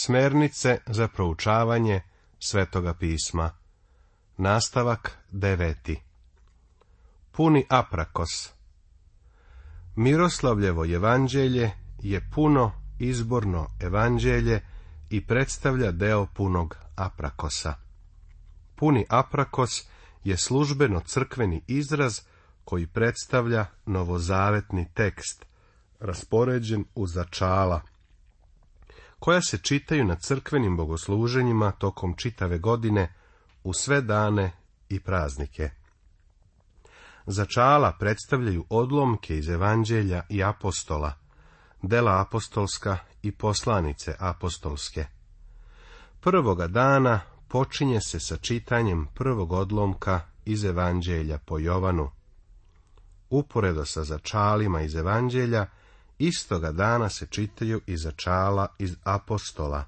Smernice za proučavanje Svetoga pisma. Nastavak deveti. Puni aprakos. Miroslavljevo evanđelje je puno izborno evanđelje i predstavlja deo punog aprakosa. Puni aprakos je službeno crkveni izraz koji predstavlja novozavetni tekst, raspoređen u začala, koja se čitaju na crkvenim bogosluženjima tokom čitave godine u sve dane i praznike. Začala predstavljaju odlomke iz evanđelja i apostola, dela apostolska i poslanice apostolske. Prvoga dana počinje se sa čitanjem prvog odlomka iz evanđelja po Jovanu. Uporedo sa začalima iz evanđelja istoga dana se čitaju i začala iz apostola.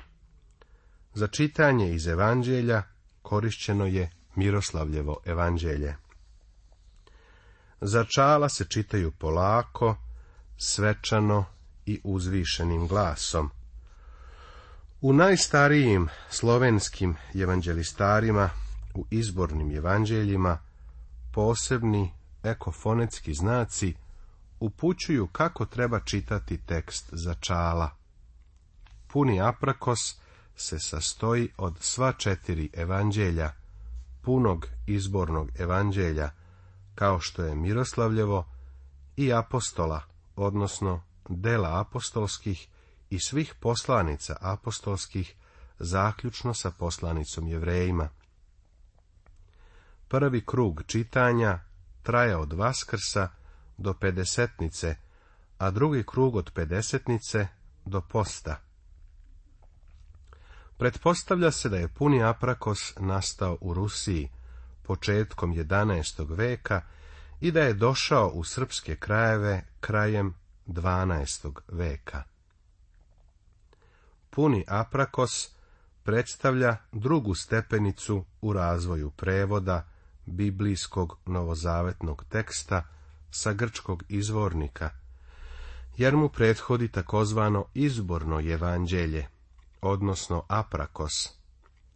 Za čitanje iz evanđelja korišćeno je Miroslavljevo evanđelje. Začala se čitaju polako, svečano i uzvišenim glasom. U najstarijim slovenskim evanđelistarima, u izbornim evanđeljima, posebni ekofonetski znaci upućuju kako treba čitati tekst za čala. Puni aprakos se sastoji od sva četiri evanđelja, punog izbornog evanđelja, kao što je Miroslavljevo i apostola, odnosno dela apostolskih i svih poslanica apostolskih, zaključno sa poslanicom jevrejima. Prvi krug čitanja traja od Vaskrsa do pedesetnice, a drugi krug od pedesetnice do posta. Pretpostavlja se da je puni aprakos nastao u Rusiji početkom 11. veka i da je došao u srpske krajeve krajem 12. veka. Puni aprakos predstavlja drugu stepenicu u razvoju prevoda biblijskog novozavetnog teksta sa grčkog izvornika, jer mu prethodi takozvano izborno evanđelje, odnosno aprakos,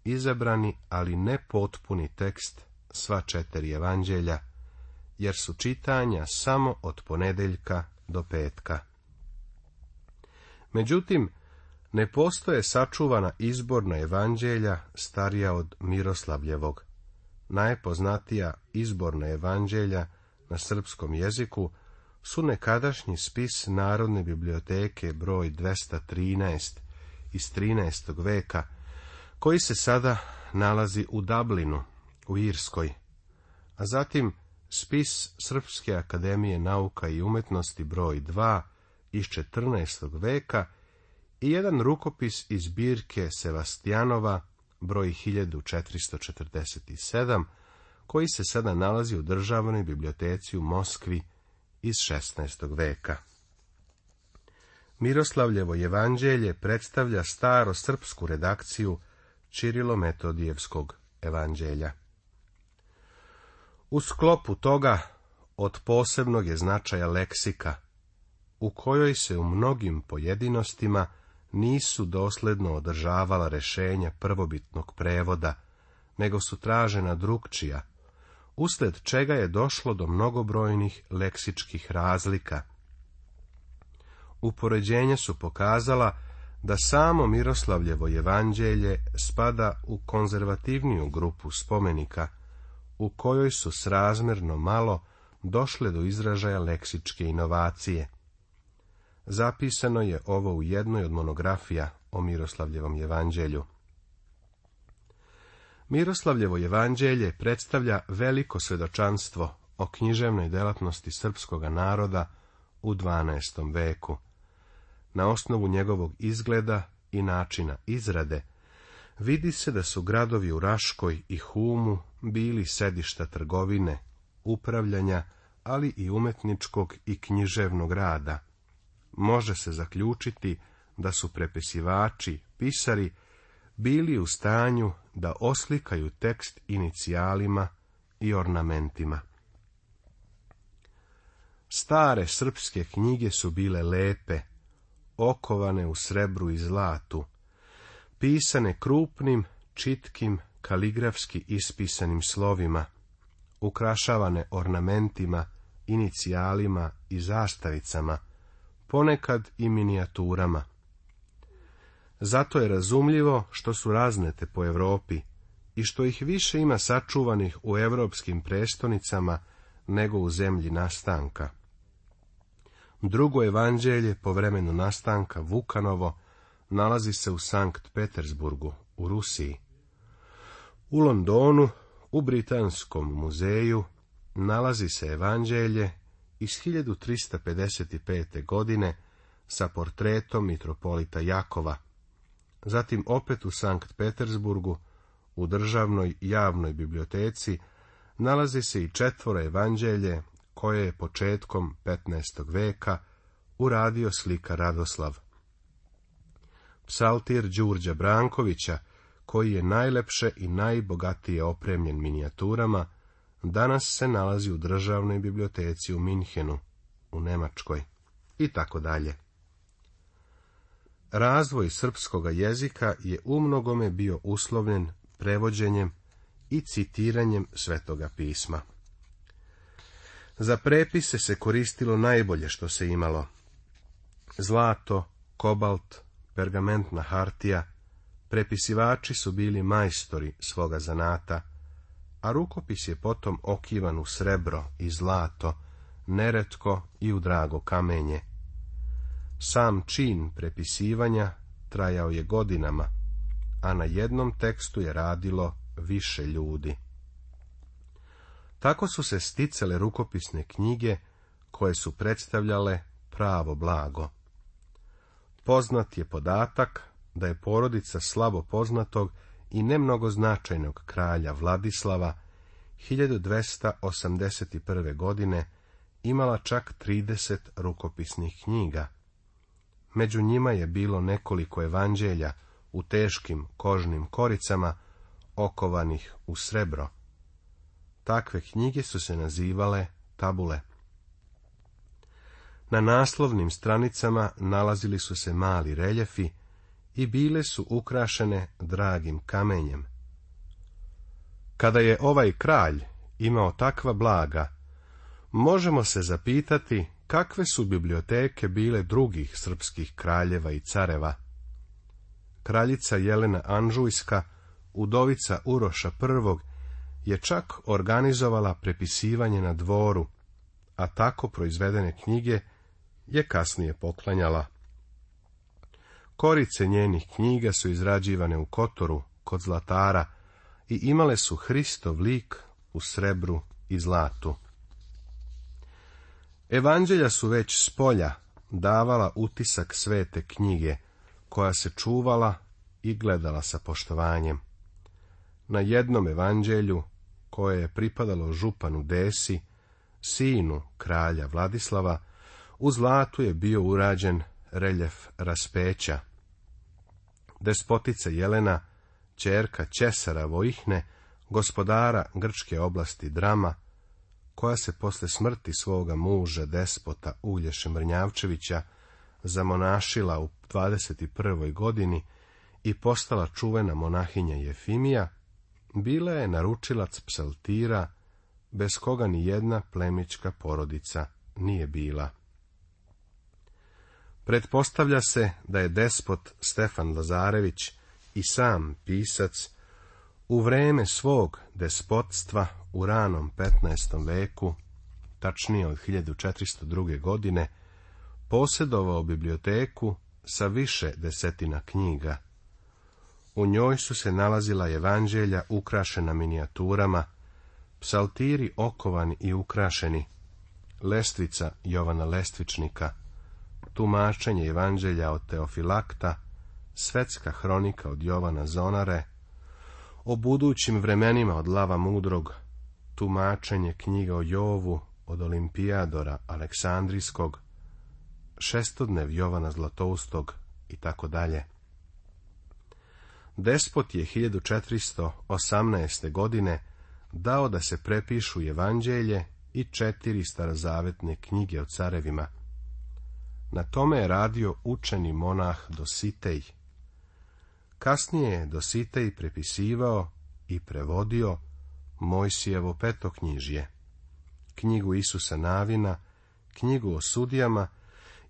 izabrani ali ne potpuni tekst sva četiri evanđelja, jer su čitanja samo od ponedeljka do petka. Međutim, ne postoje sačuvana izborna evanđelja starija od Miroslavljevog. Najpoznatija izborna evanđelja na srpskom jeziku su nekadašnji spis Narodne biblioteke broj 213 iz 13. veka, koji se sada nalazi u Dublinu, u Irskoj, a zatim spis Srpske akademije nauka i umetnosti broj 2 iz 14. veka i jedan rukopis iz Birke Sevastijanova broj 1447, koji se sada nalazi u državnoj biblioteci u Moskvi iz 16. veka. Miroslavljevo evanđelje predstavlja staro srpsku redakciju Čirilo-Metodijevskog evanđelja. U sklopu toga od posebnog je značaja leksika, u kojoj se u mnogim pojedinostima nisu dosledno održavala rešenja prvobitnog prevoda, nego su tražena drukčija, usled čega je došlo do mnogobrojnih leksičkih razlika. Upoređenja su pokazala da samo Miroslavljevo evanđelje spada u konzervativniju grupu spomenika, u kojoj su srazmerno malo došle do izražaja leksičke inovacije. Zapisano je ovo u jednoj od monografija o Miroslavljevom evanđelju. Miroslavljevo evanđelje predstavlja veliko svedočanstvo o književnoj delatnosti srpskoga naroda u 12. veku. Na osnovu njegovog izgleda i načina izrade, vidi se da su gradovi u Raškoj i Humu bili sedišta trgovine, upravljanja, ali i umetničkog i književnog rada. Može se zaključiti da su prepisivači, pisari bili u stanju da oslikaju tekst inicijalima i ornamentima. Stare srpske knjige su bile lepe, okovane u srebru i zlatu, pisane krupnim, čitkim, kaligrafski ispisanim slovima, ukrašavane ornamentima, inicijalima i zastavicama, ponekad i minijaturama. Zato je razumljivo što su raznete po Europi i što ih više ima sačuvanih u europskim prestonicama nego u zemlji nastanka. Drugo evanđelje po vremenu nastanka Vukanovo nalazi se u Sankt Petersburgu u Rusiji. U Londonu, u Britanskom muzeju, nalazi se evanđelje iz 1355. godine sa portretom mitropolita Jakova, zatim opet u Sankt Petersburgu, u državnoj javnoj biblioteci, nalazi se i četvoro evanđelje koje je početkom 15. veka uradio slika Radoslav. Psaltir Đurđa Brankovića, koji je najlepše i najbogatije opremljen minijaturama, danas se nalazi u državnoj biblioteci u Minhenu, u Nemačkoj i tako dalje. Razvoj srpskoga jezika je umnogome bio uslovljen prevođenjem i citiranjem svetoga pisma. Za prepise se koristilo najbolje što se imalo. Zlato, kobalt, pergamentna hartija, prepisivači su bili majstori svoga zanata, a rukopis je potom okivan u srebro i zlato, neretko i u drago kamenje, sam čin prepisivanja trajao je godinama, a na jednom tekstu je radilo više ljudi. Tako su se sticale rukopisne knjige koje su predstavljale pravo blago. Poznat je podatak da je porodica slabo poznatog i nemnogo značajnog kralja Vladislava 1281. godine imala čak 30 rukopisnih knjiga, Među njima je bilo nekoliko evanđelja u teškim kožnim koricama, okovanih u srebro. Takve knjige su se nazivale tabule. Na naslovnim stranicama nalazili su se mali reljefi i bile su ukrašene dragim kamenjem. Kada je ovaj kralj imao takva blaga, možemo se zapitati kakve su biblioteke bile drugih srpskih kraljeva i careva. Kraljica Jelena Anžujska, udovica Uroša I, je čak organizovala prepisivanje na dvoru, a tako proizvedene knjige je kasnije poklanjala. Korice njenih knjiga su izrađivane u Kotoru, kod zlatara, i imale su Hristov lik u srebru i zlatu. Evanđelja su već s polja davala utisak svete knjige, koja se čuvala i gledala sa poštovanjem. Na jednom evanđelju, koje je pripadalo županu Desi, sinu kralja Vladislava, u zlatu je bio urađen reljef raspeća. Despotica Jelena, čerka Česara Vojihne, gospodara grčke oblasti Drama, koja se posle smrti svoga muža despota Ulješe Mrnjavčevića zamonašila u 21. godini i postala čuvena monahinja Jefimija, bila je naručilac psaltira, bez koga ni jedna plemička porodica nije bila. Pretpostavlja se da je despot Stefan Lazarević i sam pisac u vreme svog despotstva u ranom 15. veku, tačnije od 1402. godine, posjedovao biblioteku sa više desetina knjiga. U njoj su se nalazila evanđelja ukrašena minijaturama, psaltiri okovani i ukrašeni, lestvica Jovana Lestvičnika, tumačenje evanđelja od Teofilakta, svetska hronika od Jovana Zonare, o budućim vremenima od Lava Mudrog, tumačenje knjiga o Jovu od olimpijadora Aleksandrijskog, šestodnev Jovana Zlatoustog i tako dalje. Despot je 1418. godine dao da se prepišu evanđelje i četiri starozavetne knjige o carevima. Na tome je radio učeni monah Dositej. Kasnije je Dositej prepisivao i prevodio Mojsijevo knjižje, knjigu Isusa Navina, knjigu o sudijama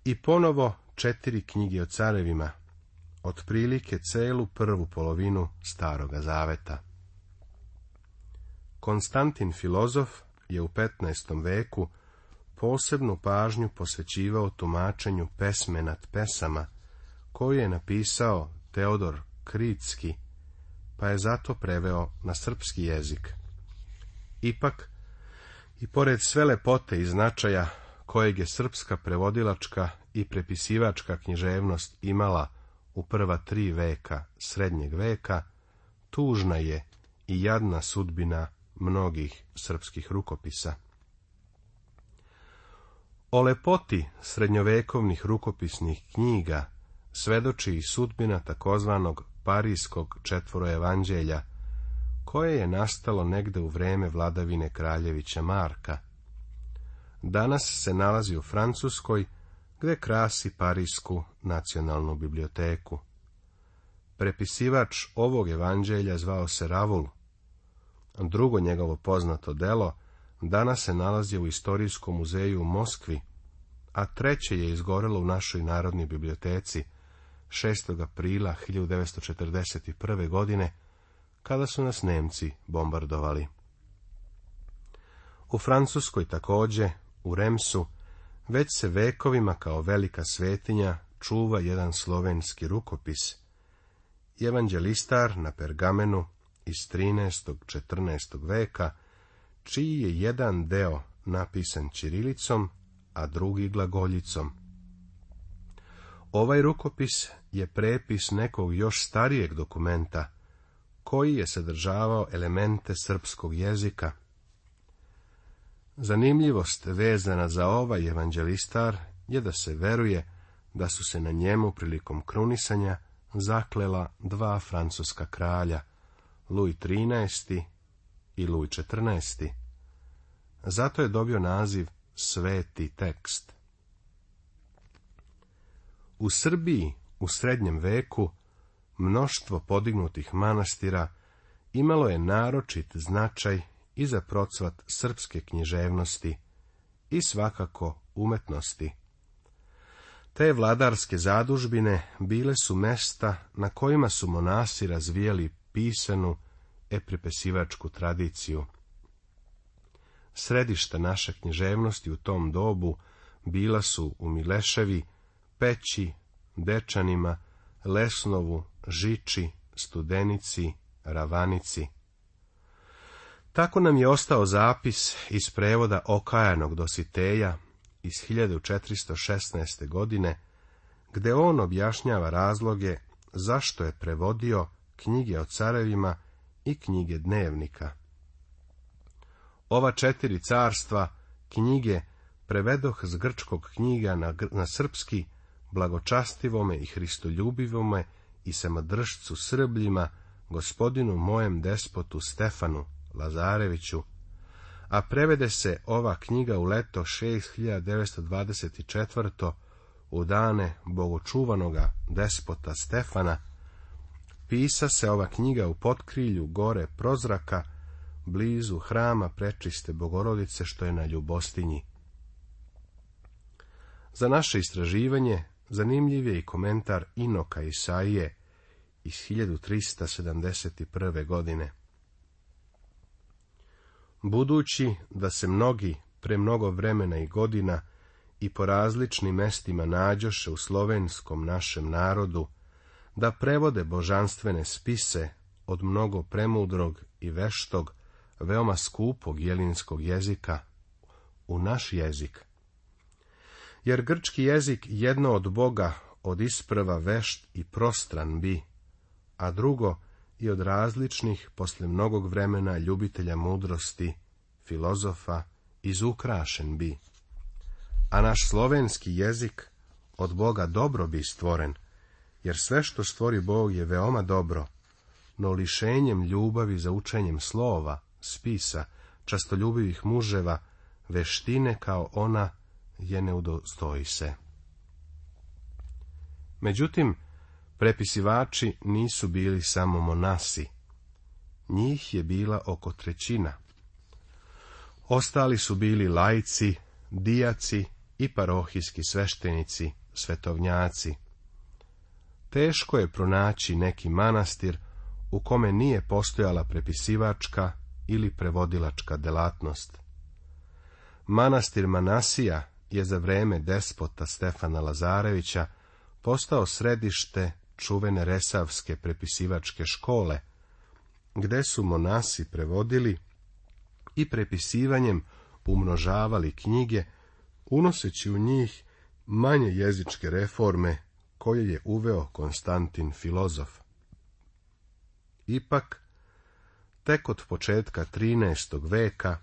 i ponovo četiri knjige o carevima, otprilike celu prvu polovinu Staroga Zaveta. Konstantin filozof je u 15. veku posebnu pažnju posvećivao tumačenju pesme nad pesama, koju je napisao Teodor Kritski, pa je zato preveo na srpski jezik. Ipak, i pored sve lepote i značaja kojeg je srpska prevodilačka i prepisivačka književnost imala u prva tri veka srednjeg veka, tužna je i jadna sudbina mnogih srpskih rukopisa. O lepoti srednjovekovnih rukopisnih knjiga svedoči i sudbina takozvanog parijskog Evanđelja koje je nastalo negde u vreme vladavine kraljevića Marka. Danas se nalazi u Francuskoj, gde krasi Parijsku nacionalnu biblioteku. Prepisivač ovog evanđelja zvao se Ravul. Drugo njegovo poznato delo danas se nalazi u Istorijskom muzeju u Moskvi, a treće je izgorelo u našoj narodnoj biblioteci 6. aprila 1941. godine kada su nas Nemci bombardovali. U Francuskoj također, u Remsu, već se vekovima kao velika svetinja čuva jedan slovenski rukopis. Evanđelistar na pergamenu iz 13. 14. veka, čiji je jedan deo napisan čirilicom, a drugi glagoljicom. Ovaj rukopis je prepis nekog još starijeg dokumenta, koji je sadržavao elemente srpskog jezika. Zanimljivost vezana za ovaj evanđelistar je da se veruje da su se na njemu prilikom krunisanja zaklela dva francuska kralja, Louis XIII i Louis XIV. Zato je dobio naziv Sveti tekst. U Srbiji u srednjem veku mnoštvo podignutih manastira imalo je naročit značaj i za procvat srpske književnosti i svakako umetnosti. Te vladarske zadužbine bile su mesta na kojima su monasi razvijali pisanu epripesivačku tradiciju. Središta naše književnosti u tom dobu bila su u Mileševi, Peći, Dečanima, Lesnovu, Žiči, Studenici, Ravanici. Tako nam je ostao zapis iz prevoda Okajanog Dositeja iz 1416. godine, gde on objašnjava razloge zašto je prevodio knjige o carevima i knjige dnevnika. Ova četiri carstva, knjige, prevedoh s grčkog knjiga na, na srpski, blagočastivome i hristoljubivome i samodržcu Srbljima, gospodinu mojem despotu Stefanu Lazareviću, a prevede se ova knjiga u leto 6924. u dane bogočuvanoga despota Stefana, pisa se ova knjiga u potkrilju gore prozraka, blizu hrama prečiste bogorodice što je na ljubostinji. Za naše istraživanje Zanimljiv je i komentar Inoka Isaije iz 1371. godine. Budući da se mnogi pre mnogo vremena i godina i po različnim mestima nađoše u slovenskom našem narodu, da prevode božanstvene spise od mnogo premudrog i veštog, veoma skupog jelinskog jezika u naš jezik, jer grčki jezik jedno od Boga od isprva vešt i prostran bi, a drugo i od različnih posle mnogog vremena ljubitelja mudrosti, filozofa, izukrašen bi. A naš slovenski jezik od Boga dobro bi stvoren, jer sve što stvori Bog je veoma dobro, no lišenjem ljubavi za učenjem slova, spisa, častoljubivih muževa, veštine kao ona je ne se. Međutim, prepisivači nisu bili samo monasi. Njih je bila oko trećina. Ostali su bili lajci, dijaci i parohijski sveštenici, svetovnjaci. Teško je pronaći neki manastir u kome nije postojala prepisivačka ili prevodilačka delatnost. Manastir Manasija je za vreme despota Stefana Lazarevića postao središte čuvene resavske prepisivačke škole, gde su monasi prevodili i prepisivanjem umnožavali knjige, unoseći u njih manje jezičke reforme koje je uveo Konstantin filozof. Ipak, tek od početka 13. veka,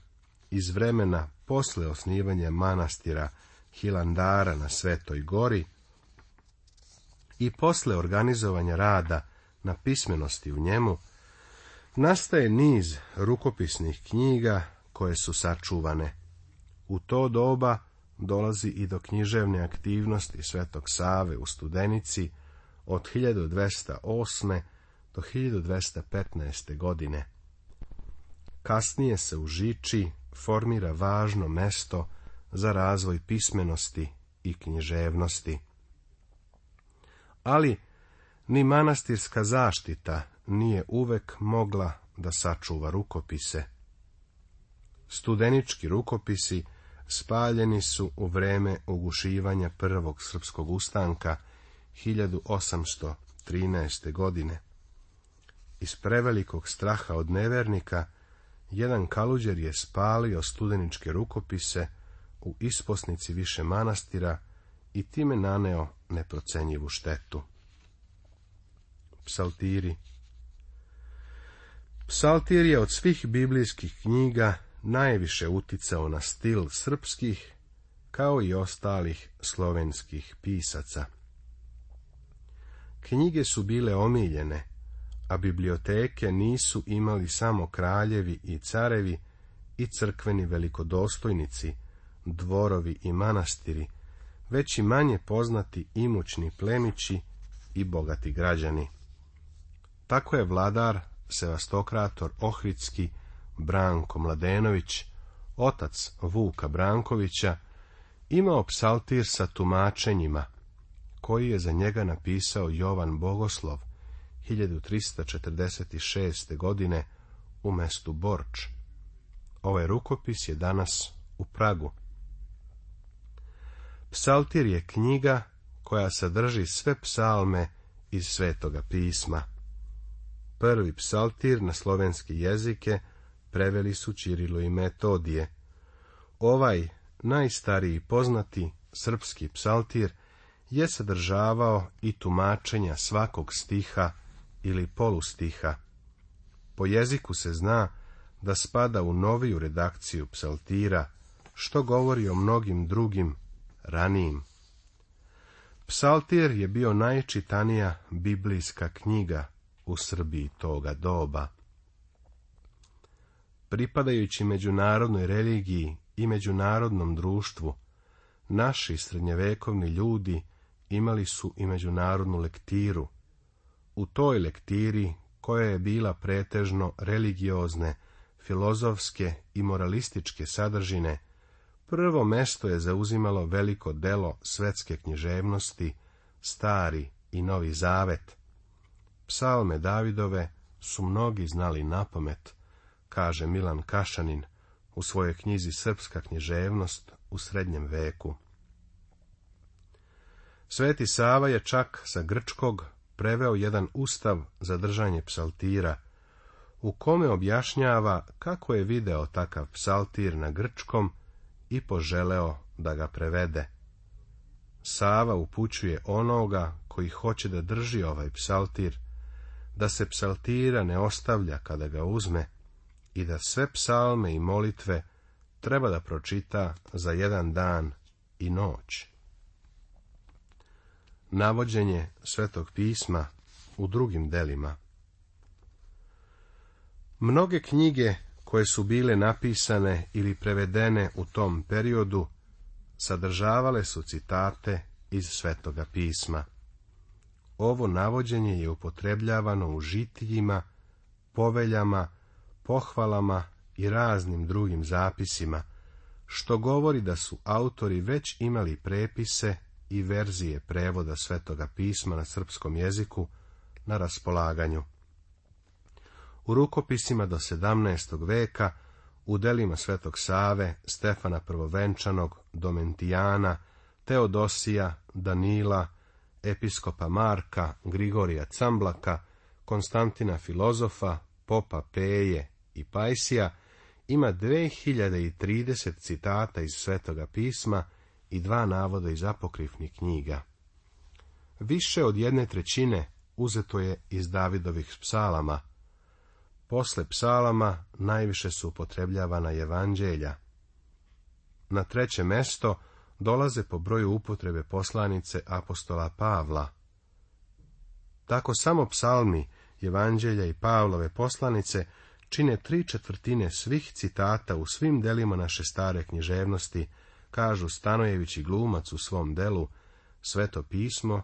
iz vremena posle osnivanja manastira Hilandara na Svetoj gori i posle organizovanja rada na pismenosti u njemu, nastaje niz rukopisnih knjiga koje su sačuvane. U to doba dolazi i do književne aktivnosti Svetog Save u Studenici od 1208. do 1215. godine. Kasnije se u Žiči formira važno mesto za razvoj pismenosti i književnosti. Ali ni manastirska zaštita nije uvek mogla da sačuva rukopise. Studenički rukopisi spaljeni su u vreme ugušivanja prvog srpskog ustanka 1813. godine. Iz prevelikog straha od nevernika jedan kaluđer je spalio studeničke rukopise u isposnici više manastira i time naneo neprocenjivu štetu. Psaltiri Psaltir je od svih biblijskih knjiga najviše uticao na stil srpskih, kao i ostalih slovenskih pisaca. Knjige su bile omiljene a biblioteke nisu imali samo kraljevi i carevi i crkveni velikodostojnici, dvorovi i manastiri, već i manje poznati imućni plemići i bogati građani. Tako je vladar Sevastokrator Ohridski Branko Mladenović, otac Vuka Brankovića, imao psaltir sa tumačenjima, koji je za njega napisao Jovan Bogoslov, 1346. godine u mestu Borč. Ovaj rukopis je danas u Pragu. Psaltir je knjiga koja sadrži sve psalme iz Svetoga pisma. Prvi psaltir na slovenski jezike preveli su Čirilo i Metodije. Ovaj najstariji poznati srpski psaltir je sadržavao i tumačenja svakog stiha ili polustiha. Po jeziku se zna da spada u noviju redakciju psaltira, što govori o mnogim drugim, ranijim. Psaltir je bio najčitanija biblijska knjiga u Srbiji toga doba. Pripadajući međunarodnoj religiji i međunarodnom društvu, naši srednjevekovni ljudi imali su i međunarodnu lektiru, u toj lektiri, koja je bila pretežno religiozne, filozofske i moralističke sadržine, prvo mesto je zauzimalo veliko delo svetske književnosti, stari i novi zavet. Psalme Davidove su mnogi znali napamet, kaže Milan Kašanin u svojoj knjizi Srpska književnost u srednjem veku. Sveti Sava je čak sa grčkog preveo jedan ustav za držanje psaltira, u kome objašnjava kako je video takav psaltir na grčkom i poželeo da ga prevede. Sava upućuje onoga koji hoće da drži ovaj psaltir, da se psaltira ne ostavlja kada ga uzme i da sve psalme i molitve treba da pročita za jedan dan i noć. Navođenje Svetog pisma u drugim delima Mnoge knjige koje su bile napisane ili prevedene u tom periodu sadržavale su citate iz Svetoga pisma. Ovo navođenje je upotrebljavano u žitijima, poveljama, pohvalama i raznim drugim zapisima, što govori da su autori već imali prepise i verzije prevoda Svetoga pisma na srpskom jeziku na raspolaganju. U rukopisima do 17. veka, u delima Svetog Save, Stefana Prvovenčanog, Domentijana, Teodosija, Danila, episkopa Marka, Grigorija Camblaka, Konstantina Filozofa, Popa Peje i Pajsija, ima 2030 citata iz Svetoga pisma i dva navoda iz apokrifnih knjiga. Više od jedne trećine uzeto je iz Davidovih psalama. Posle psalama najviše su upotrebljavana evanđelja. Na treće mesto dolaze po broju upotrebe poslanice apostola Pavla. Tako samo psalmi, evanđelja i Pavlove poslanice čine tri četvrtine svih citata u svim delima naše stare književnosti, kažu Stanojević i glumac u svom delu Sveto pismo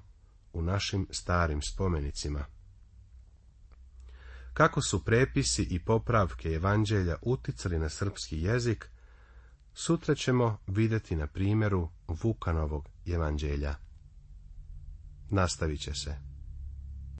u našim starim spomenicima. Kako su prepisi i popravke evanđelja uticali na srpski jezik, sutra ćemo vidjeti na primjeru Vukanovog evanđelja. Nastavit će se.